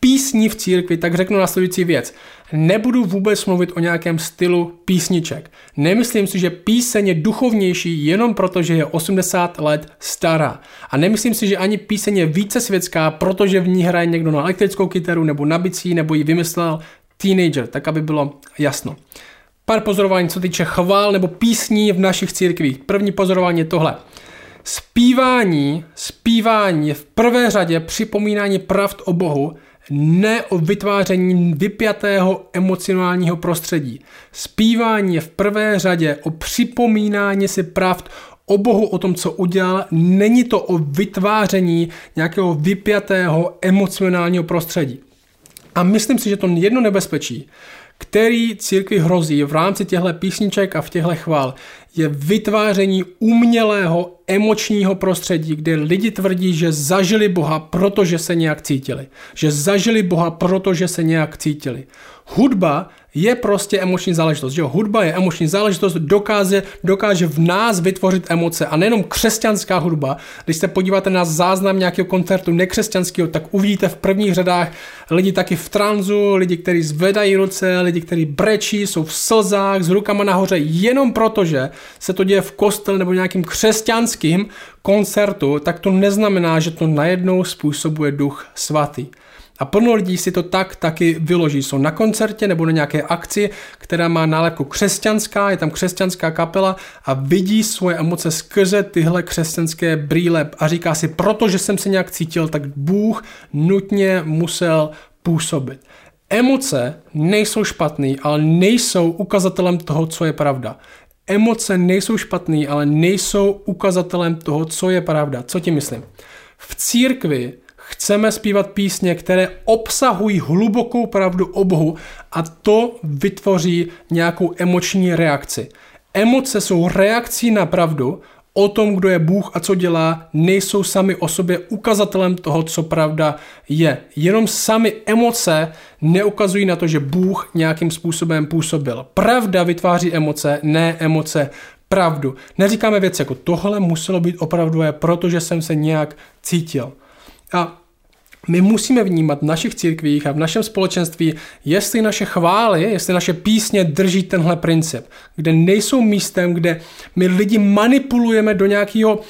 písní v církvi, tak řeknu následující věc. Nebudu vůbec mluvit o nějakém stylu písniček. Nemyslím si, že píseň je duchovnější jenom proto, že je 80 let stará. A nemyslím si, že ani píseň je více světská, protože v ní hraje někdo na elektrickou kytaru nebo na bicí, nebo ji vymyslel teenager, tak aby bylo jasno. Pár pozorování, co týče chvál nebo písní v našich církvích. První pozorování je tohle. Spívání, spívání je v prvé řadě připomínání pravd o Bohu, ne o vytváření vypjatého emocionálního prostředí. Spívání je v prvé řadě o připomínání si pravd o Bohu, o tom, co udělal. Není to o vytváření nějakého vypjatého emocionálního prostředí. A myslím si, že to jedno nebezpečí, který církvi hrozí v rámci těchto písniček a v těchto chvál, je vytváření umělého emočního prostředí, kde lidi tvrdí, že zažili Boha, protože se nějak cítili. Že zažili Boha, protože se nějak cítili. Hudba je prostě emoční záležitost. Že hudba je emoční záležitost, dokáže, dokáže v nás vytvořit emoce a nejenom křesťanská hudba. Když se podíváte na záznam nějakého koncertu nekřesťanského, tak uvidíte v prvních řadách lidi taky v tranzu, lidi, kteří zvedají ruce, lidi, kteří brečí, jsou v slzách, s rukama nahoře, jenom protože se to děje v kostele nebo nějakým křesťanským koncertu, tak to neznamená, že to najednou způsobuje duch svatý. A plno lidí si to tak taky vyloží. Jsou na koncertě nebo na nějaké akci, která má nálepku křesťanská, je tam křesťanská kapela a vidí svoje emoce skrze tyhle křesťanské brýle a říká si, protože jsem se nějak cítil, tak Bůh nutně musel působit. Emoce nejsou špatný, ale nejsou ukazatelem toho, co je pravda. Emoce nejsou špatný, ale nejsou ukazatelem toho, co je pravda. Co ti myslím? V církvi Chceme zpívat písně, které obsahují hlubokou pravdu o Bohu a to vytvoří nějakou emoční reakci. Emoce jsou reakcí na pravdu, o tom, kdo je Bůh a co dělá, nejsou sami o sobě ukazatelem toho, co pravda je. Jenom sami emoce neukazují na to, že Bůh nějakým způsobem působil. Pravda vytváří emoce, ne emoce pravdu. Neříkáme věci jako tohle muselo být opravdové, protože jsem se nějak cítil. A my musíme vnímat v našich církvích a v našem společenství, jestli naše chvály, jestli naše písně drží tenhle princip, kde nejsou místem, kde my lidi manipulujeme do nějakého uh,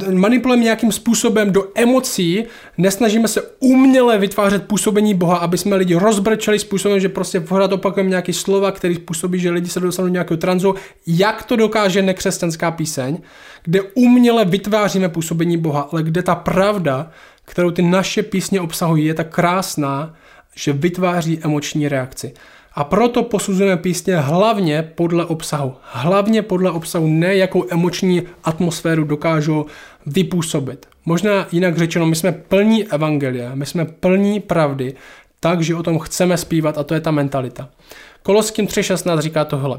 uh, manipulujeme nějakým způsobem do emocí, nesnažíme se uměle vytvářet působení Boha, aby jsme lidi rozbrčeli způsobem, že prostě pořád opakujeme nějaké slova, které způsobí, že lidi se dostanou do nějakého tranzu. Jak to dokáže nekřesťanská píseň, kde uměle vytváříme působení Boha, ale kde ta pravda kterou ty naše písně obsahují, je tak krásná, že vytváří emoční reakci. A proto posuzujeme písně hlavně podle obsahu. Hlavně podle obsahu, ne jakou emoční atmosféru dokážou vypůsobit. Možná jinak řečeno, my jsme plní evangelia, my jsme plní pravdy, takže o tom chceme zpívat a to je ta mentalita. Koloským 3.16 říká tohle.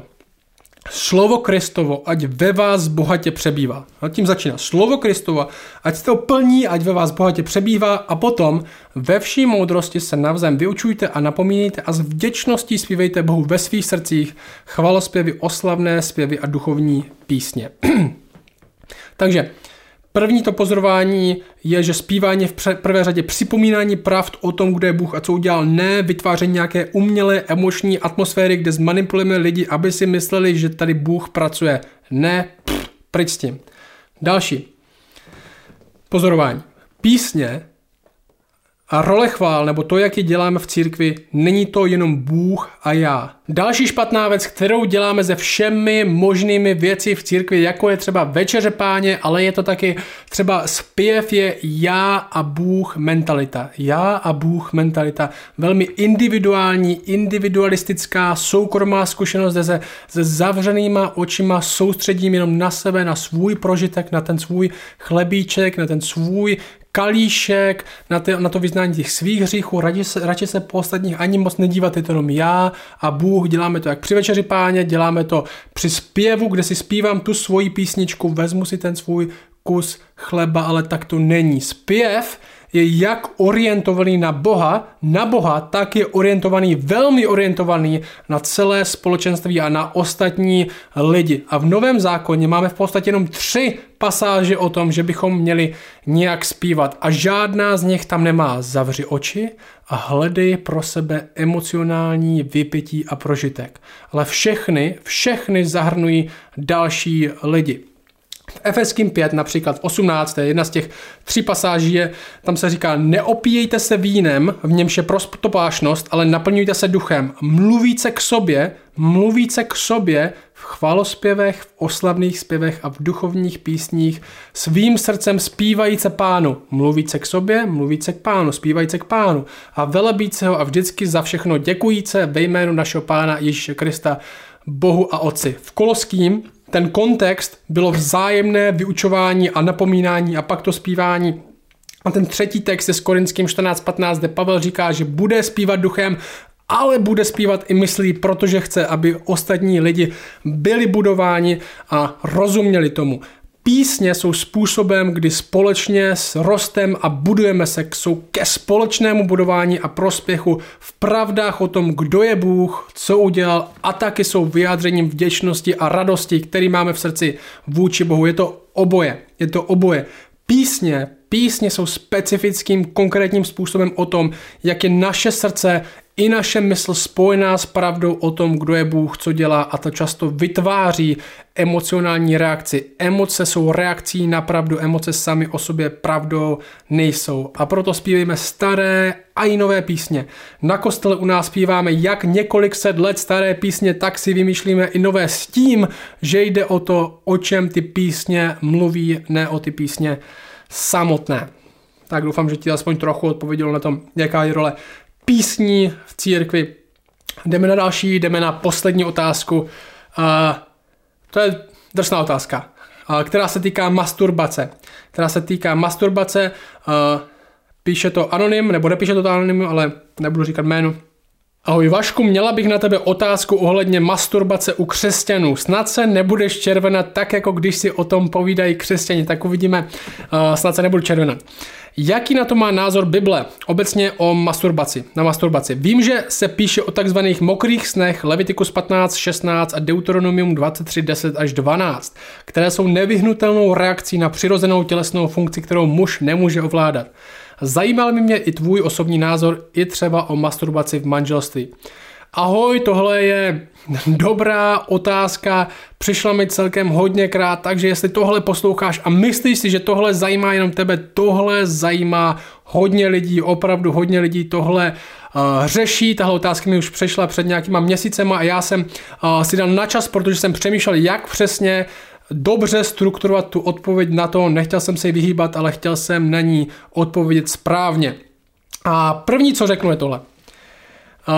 Slovo Kristovo, ať ve vás bohatě přebývá. A tím začíná. Slovo Kristovo, ať to plní, ať ve vás bohatě přebývá a potom ve vší moudrosti se navzájem vyučujte a napomínejte a s vděčností zpívejte Bohu ve svých srdcích chvalospěvy, oslavné zpěvy a duchovní písně. Takže První to pozorování je, že zpívání v prvé řadě připomínání pravd o tom, kdo je Bůh a co udělal, ne vytváření nějaké umělé emoční atmosféry, kde zmanipulujeme lidi, aby si mysleli, že tady Bůh pracuje. Ne, pryč s tím. Další. Pozorování. Písně a role chvál, nebo to, jak ji děláme v církvi, není to jenom Bůh a já. Další špatná věc, kterou děláme se všemi možnými věci v církvi, jako je třeba večeře páně, ale je to taky třeba zpěv je já a Bůh mentalita. Já a Bůh mentalita. Velmi individuální, individualistická, soukromá zkušenost, kde se se zavřenýma očima soustředím jenom na sebe, na svůj prožitek, na ten svůj chlebíček, na ten svůj kalíšek, na, ty, na to vyznání těch svých hříchů, radši se, radši se po ostatních ani moc nedívat, je to jenom já a Bůh, děláme to jak při večeři páně, děláme to při zpěvu, kde si zpívám tu svoji písničku, vezmu si ten svůj kus chleba, ale tak to není. Zpěv je jak orientovaný na Boha, na Boha, tak je orientovaný, velmi orientovaný na celé společenství a na ostatní lidi. A v Novém zákoně máme v podstatě jenom tři pasáže o tom, že bychom měli nějak zpívat a žádná z nich tam nemá zavři oči a hledej pro sebe emocionální vypití a prožitek. Ale všechny, všechny zahrnují další lidi. V Efeským 5 například v 18. jedna z těch tří pasáží je, tam se říká, neopíjejte se vínem, v němž je prostopášnost, ale naplňujte se duchem. Mluvíce k sobě, mluvíce k sobě v chvalospěvech, v oslavných zpěvech a v duchovních písních, svým srdcem zpívajíce pánu. Mluvíce k sobě, mluvíce k pánu, zpívajíce k pánu. A velebíce ho a vždycky za všechno děkujíce ve jménu našeho pána Ježíše Krista, Bohu a Otci. V Koloským ten kontext bylo vzájemné vyučování a napomínání a pak to zpívání. A ten třetí text je s Korinským 14.15, kde Pavel říká, že bude zpívat duchem, ale bude zpívat i myslí, protože chce, aby ostatní lidi byli budováni a rozuměli tomu. Písně jsou způsobem, kdy společně s rostem a budujeme se, jsou ke společnému budování a prospěchu v pravdách o tom, kdo je Bůh, co udělal a taky jsou vyjádřením vděčnosti a radosti, který máme v srdci vůči Bohu. Je to oboje. Je to oboje. Písně, písně jsou specifickým konkrétním způsobem o tom, jak je naše srdce i naše mysl spojená s pravdou o tom, kdo je Bůh, co dělá a to často vytváří emocionální reakci. Emoce jsou reakcí na pravdu, emoce sami o sobě pravdou nejsou. A proto zpíváme staré a i nové písně. Na kostele u nás zpíváme jak několik set let staré písně, tak si vymýšlíme i nové s tím, že jde o to, o čem ty písně mluví, ne o ty písně samotné. Tak doufám, že ti aspoň trochu odpověděl na tom, jaká je role písní v církvi. Jdeme na další, jdeme na poslední otázku. A to je drsná otázka, která se týká masturbace. Která se týká masturbace, píše to anonym, nebo nepíše to anonym, ale nebudu říkat jméno. Ahoj Vašku, měla bych na tebe otázku ohledně masturbace u křesťanů. Snad se nebudeš červenat tak, jako když si o tom povídají křesťani, tak uvidíme, uh, snad se nebudu červenat. Jaký na to má názor Bible obecně o masturbaci, na masturbaci? Vím, že se píše o takzvaných mokrých snech Leviticus 15, 16 a Deuteronomium 23, 10 až 12, které jsou nevyhnutelnou reakcí na přirozenou tělesnou funkci, kterou muž nemůže ovládat. Zajímal by mě i tvůj osobní názor i třeba o masturbaci v manželství. Ahoj, tohle je dobrá otázka, přišla mi celkem hodněkrát, takže jestli tohle posloucháš a myslíš si, že tohle zajímá jenom tebe, tohle zajímá hodně lidí, opravdu hodně lidí tohle uh, řeší. Tahle otázka mi už přešla před nějakýma měsícema a já jsem uh, si dal na čas, protože jsem přemýšlel, jak přesně dobře strukturovat tu odpověď na to, nechtěl jsem se jí vyhýbat, ale chtěl jsem na ní odpovědět správně. A první, co řeknu, je tohle. Uh,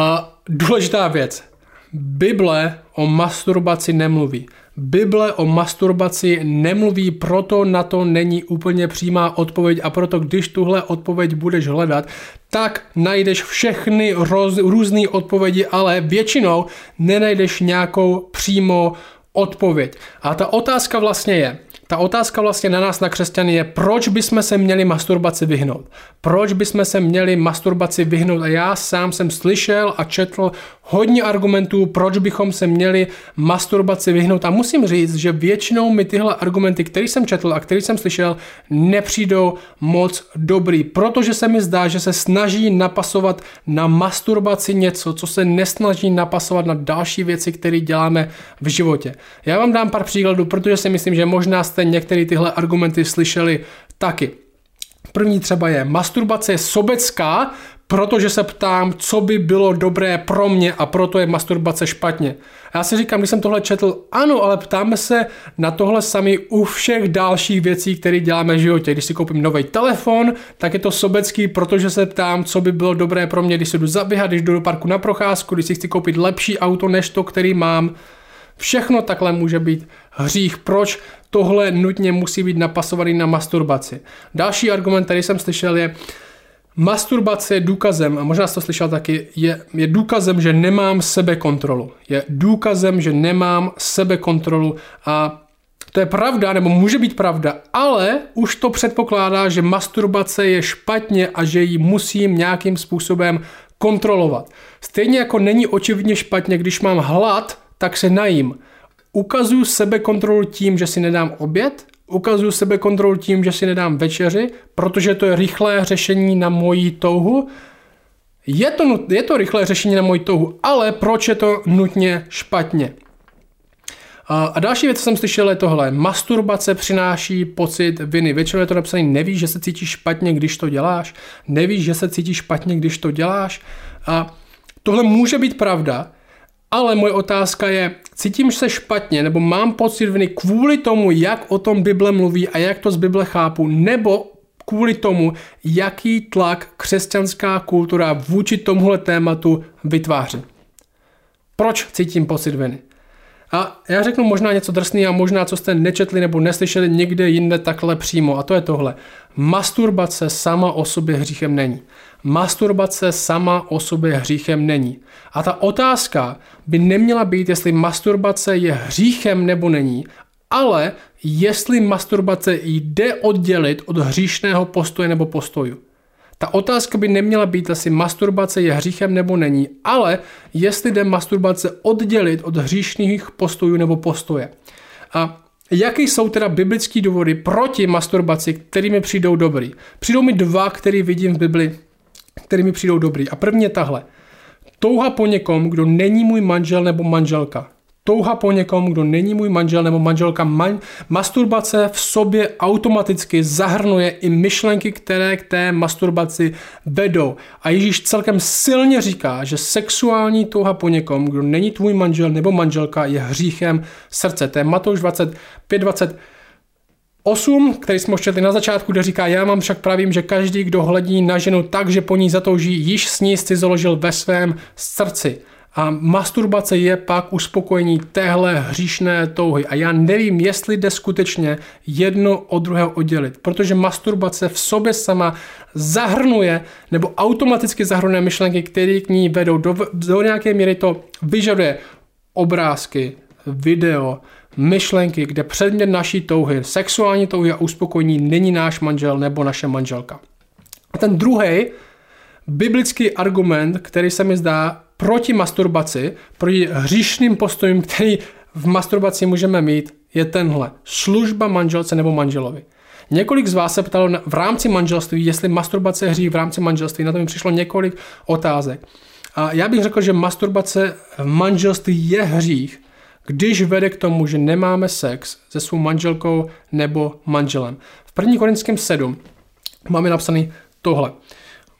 důležitá věc. Bible o masturbaci nemluví. Bible o masturbaci nemluví, proto na to není úplně přímá odpověď a proto když tuhle odpověď budeš hledat, tak najdeš všechny roz, různé odpovědi, ale většinou nenajdeš nějakou přímo odpověď. A ta otázka vlastně je, ta otázka vlastně na nás, na křesťany, je, proč bychom se měli masturbaci vyhnout? Proč bychom se měli masturbaci vyhnout? A já sám jsem slyšel a četl hodně argumentů, proč bychom se měli masturbaci vyhnout. A musím říct, že většinou mi tyhle argumenty, které jsem četl a které jsem slyšel, nepřijdou moc dobrý, protože se mi zdá, že se snaží napasovat na masturbaci něco, co se nesnaží napasovat na další věci, které děláme v životě. Já vám dám pár příkladů, protože si myslím, že možná jste některé tyhle argumenty slyšeli taky. První třeba je, masturbace je sobecká, protože se ptám, co by bylo dobré pro mě a proto je masturbace špatně. A já si říkám, když jsem tohle četl, ano, ale ptáme se na tohle sami u všech dalších věcí, které děláme v životě. Když si koupím nový telefon, tak je to sobecký, protože se ptám, co by bylo dobré pro mě, když se jdu zaběhat, když jdu do parku na procházku, když si chci koupit lepší auto než to, který mám. Všechno takhle může být hřích. Proč tohle nutně musí být napasovaný na masturbaci? Další argument, který jsem slyšel, je, Masturbace je důkazem, a možná jsi to slyšel taky, je, je důkazem, že nemám sebekontrolu. Je důkazem, že nemám sebekontrolu a to je pravda, nebo může být pravda, ale už to předpokládá, že masturbace je špatně a že ji musím nějakým způsobem kontrolovat. Stejně jako není očividně špatně, když mám hlad, tak se najím. Ukazuju sebe kontrolu tím, že si nedám oběd, ukazuju sebe kontrolu tím, že si nedám večeři, protože to je rychlé řešení na moji touhu. Je to, je to rychlé řešení na moji touhu, ale proč je to nutně špatně? A další věc, co jsem slyšel, je tohle. Masturbace přináší pocit viny. Většinou je to napsané, nevíš, že se cítíš špatně, když to děláš. Nevíš, že se cítíš špatně, když to děláš. A tohle může být pravda, ale moje otázka je, cítím se špatně, nebo mám pocit viny kvůli tomu, jak o tom Bible mluví a jak to z Bible chápu, nebo kvůli tomu, jaký tlak křesťanská kultura vůči tomuhle tématu vytváří. Proč cítím pocit viny? A já řeknu možná něco drsný a možná, co jste nečetli nebo neslyšeli někde jinde takhle přímo. A to je tohle. Masturbace sama o sobě hříchem není. Masturbace sama o sobě hříchem není. A ta otázka by neměla být, jestli masturbace je hříchem nebo není, ale jestli masturbace jde oddělit od hříšného postoje nebo postoju. Ta otázka by neměla být asi masturbace je hříchem nebo není, ale jestli jde masturbace oddělit od hříšných postojů nebo postoje. A Jaké jsou teda biblické důvody proti masturbaci, kterými přijdou dobrý? Přijdou mi dva, které vidím v Bibli, kterými přijdou dobrý. A první je tahle. Touha po někom, kdo není můj manžel nebo manželka touha po někom, kdo není můj manžel nebo manželka, man, masturbace v sobě automaticky zahrnuje i myšlenky, které k té masturbaci vedou. A Ježíš celkem silně říká, že sexuální touha po někom, kdo není tvůj manžel nebo manželka, je hříchem srdce. To je Matouš 25, 20, 8, který jsme četli na začátku, kde říká, já mám však pravím, že každý, kdo hledí na ženu tak, že po ní zatouží, již s ní založil ve svém srdci. A masturbace je pak uspokojení téhle hříšné touhy. A já nevím, jestli jde skutečně jedno od druhého oddělit, protože masturbace v sobě sama zahrnuje nebo automaticky zahrnuje myšlenky, které k ní vedou. Do, do nějaké míry to vyžaduje obrázky, video, myšlenky, kde předmět naší touhy, sexuální touhy a uspokojení není náš manžel nebo naše manželka. A ten druhý biblický argument, který se mi zdá proti masturbaci, proti hříšným postojům, který v masturbaci můžeme mít, je tenhle. Služba manželce nebo manželovi. Několik z vás se ptalo v rámci manželství, jestli masturbace hřích v rámci manželství. Na to mi přišlo několik otázek. A já bych řekl, že masturbace v manželství je hřích, když vede k tomu, že nemáme sex se svou manželkou nebo manželem. V 1. Korinském 7 máme napsaný tohle.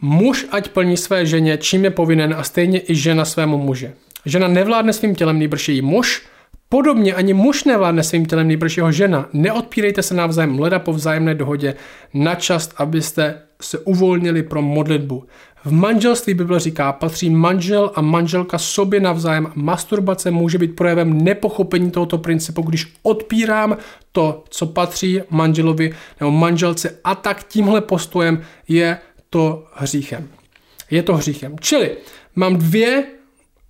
Muž ať plní své ženě, čím je povinen a stejně i žena svému muži. Žena nevládne svým tělem, nejbrž její muž, Podobně ani muž nevládne svým tělem, nejbrž jeho žena. Neodpírejte se navzájem leda po vzájemné dohodě na čas, abyste se uvolnili pro modlitbu. V manželství Bible říká, patří manžel a manželka sobě navzájem. Masturbace může být projevem nepochopení tohoto principu, když odpírám to, co patří manželovi nebo manželce a tak tímhle postojem je to hříchem. Je to hříchem. Čili mám dvě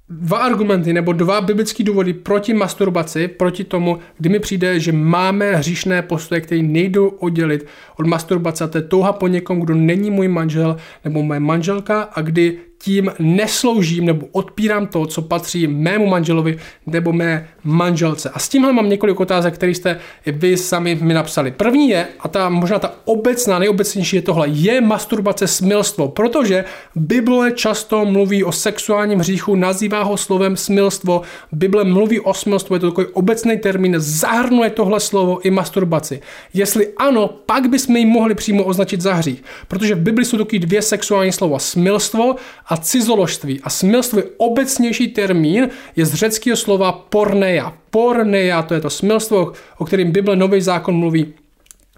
dva argumenty nebo dva biblické důvody proti masturbaci, proti tomu, kdy mi přijde, že máme hříšné postoje, které nejdou oddělit od masturbace. A to je touha po někom, kdo není můj manžel nebo moje manželka a kdy tím nesloužím nebo odpírám to, co patří mému manželovi nebo mé manželce. A s tímhle mám několik otázek, které jste vy sami mi napsali. První je, a ta možná ta obecná, nejobecnější je tohle, je masturbace smilstvo, protože Bible často mluví o sexuálním hříchu, nazývá ho slovem smilstvo. Bible mluví o smilstvu, je to takový obecný termín, zahrnuje tohle slovo i masturbaci. Jestli ano, pak bychom ji mohli přímo označit za hřích, protože v Bibli jsou taky dvě sexuální slova, smilstvo a cizoložství. A smilstvo je obecnější termín, je z řeckého slova porneia. Porneia, to je to smilstvo, o kterém Bible Nový zákon mluví.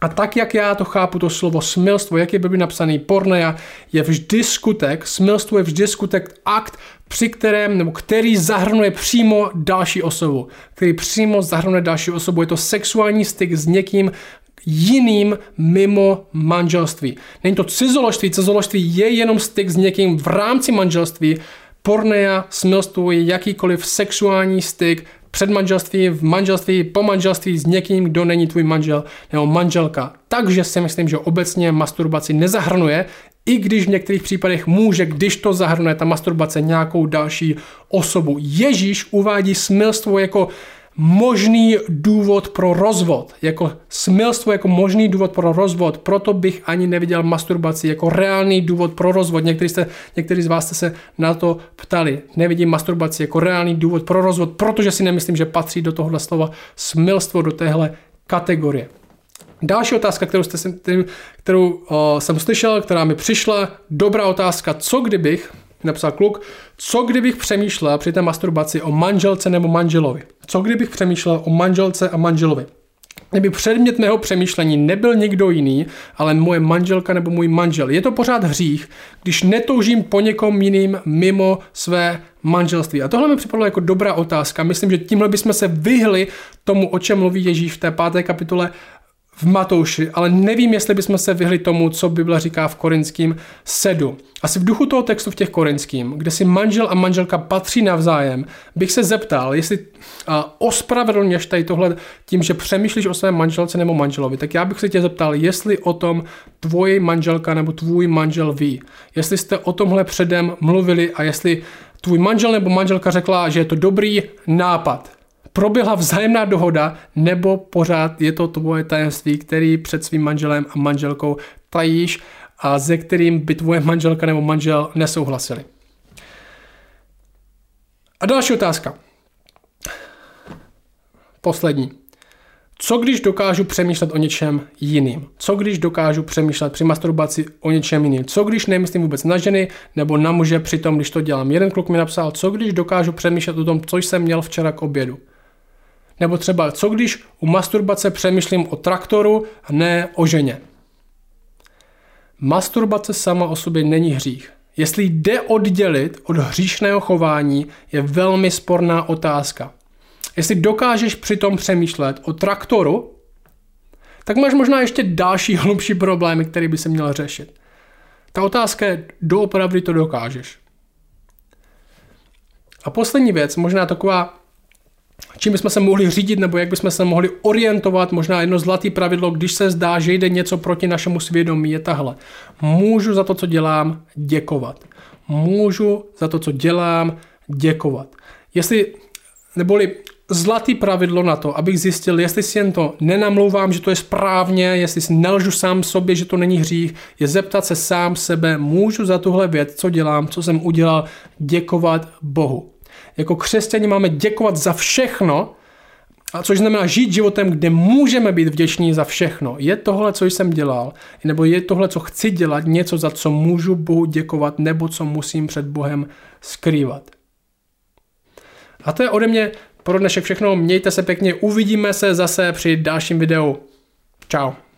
A tak, jak já to chápu, to slovo smilstvo, jak je Bibli napsaný porneia, je vždy skutek, smilstvo je vždy skutek, akt, při kterém, nebo který zahrnuje přímo další osobu, který přímo zahrnuje další osobu. Je to sexuální styk s někým, jiným mimo manželství. Není to cizoložství, cizoložství je jenom styk s někým v rámci manželství, pornea, smilstvo je jakýkoliv sexuální styk před manželství, v manželství, po manželství s někým, kdo není tvůj manžel nebo manželka. Takže si myslím, že obecně masturbaci nezahrnuje, i když v některých případech může, když to zahrnuje ta masturbace nějakou další osobu. Ježíš uvádí smilstvo jako možný důvod pro rozvod, jako smilstvo, jako možný důvod pro rozvod, proto bych ani neviděl masturbaci jako reálný důvod pro rozvod. Někteří, jste, někteří z vás jste se na to ptali. Nevidím masturbaci jako reálný důvod pro rozvod, protože si nemyslím, že patří do tohohle slova smilstvo, do téhle kategorie. Další otázka, kterou, jste, kterou o, jsem slyšel, která mi přišla, dobrá otázka, co kdybych, napsal kluk, co kdybych přemýšlel při té masturbaci o manželce nebo manželovi? Co kdybych přemýšlel o manželce a manželovi? Kdyby předmět mého přemýšlení nebyl někdo jiný, ale moje manželka nebo můj manžel. Je to pořád hřích, když netoužím po někom jiným mimo své manželství. A tohle mi připadlo jako dobrá otázka. Myslím, že tímhle bychom se vyhli tomu, o čem mluví Ježíš v té páté kapitole v Matouši, ale nevím, jestli bychom se vyhli tomu, co Bible říká v Korinským 7. Asi v duchu toho textu v těch Korinským, kde si manžel a manželka patří navzájem, bych se zeptal, jestli a, ospravedlněš tady tohle tím, že přemýšlíš o svém manželce nebo manželovi, tak já bych se tě zeptal, jestli o tom tvoje manželka nebo tvůj manžel ví. Jestli jste o tomhle předem mluvili a jestli tvůj manžel nebo manželka řekla, že je to dobrý nápad proběhla vzájemná dohoda, nebo pořád je to tvoje tajemství, který před svým manželem a manželkou tajíš a ze kterým by tvoje manželka nebo manžel nesouhlasili. A další otázka. Poslední. Co když dokážu přemýšlet o něčem jiným? Co když dokážu přemýšlet při masturbaci o něčem jiným? Co když nemyslím vůbec na ženy nebo na muže při tom, když to dělám? Jeden kluk mi napsal, co když dokážu přemýšlet o tom, co jsem měl včera k obědu? Nebo třeba, co když u masturbace přemýšlím o traktoru a ne o ženě? Masturbace sama o sobě není hřích. Jestli jde oddělit od hříšného chování, je velmi sporná otázka. Jestli dokážeš přitom přemýšlet o traktoru, tak máš možná ještě další hlubší problémy, které by se měl řešit. Ta otázka je, doopravdy to dokážeš. A poslední věc, možná taková čím bychom se mohli řídit nebo jak bychom se mohli orientovat, možná jedno zlatý pravidlo, když se zdá, že jde něco proti našemu svědomí, je tahle. Můžu za to, co dělám, děkovat. Můžu za to, co dělám, děkovat. Jestli, neboli zlatý pravidlo na to, abych zjistil, jestli si jen to nenamlouvám, že to je správně, jestli si nelžu sám sobě, že to není hřích, je zeptat se sám sebe, můžu za tuhle věc, co dělám, co jsem udělal, děkovat Bohu. Jako křesťani máme děkovat za všechno, a což znamená žít životem, kde můžeme být vděční za všechno. Je tohle, co jsem dělal, nebo je tohle, co chci dělat, něco, za co můžu Bohu děkovat, nebo co musím před Bohem skrývat. A to je ode mě pro dnešek všechno. Mějte se pěkně, uvidíme se zase při dalším videu. Ciao.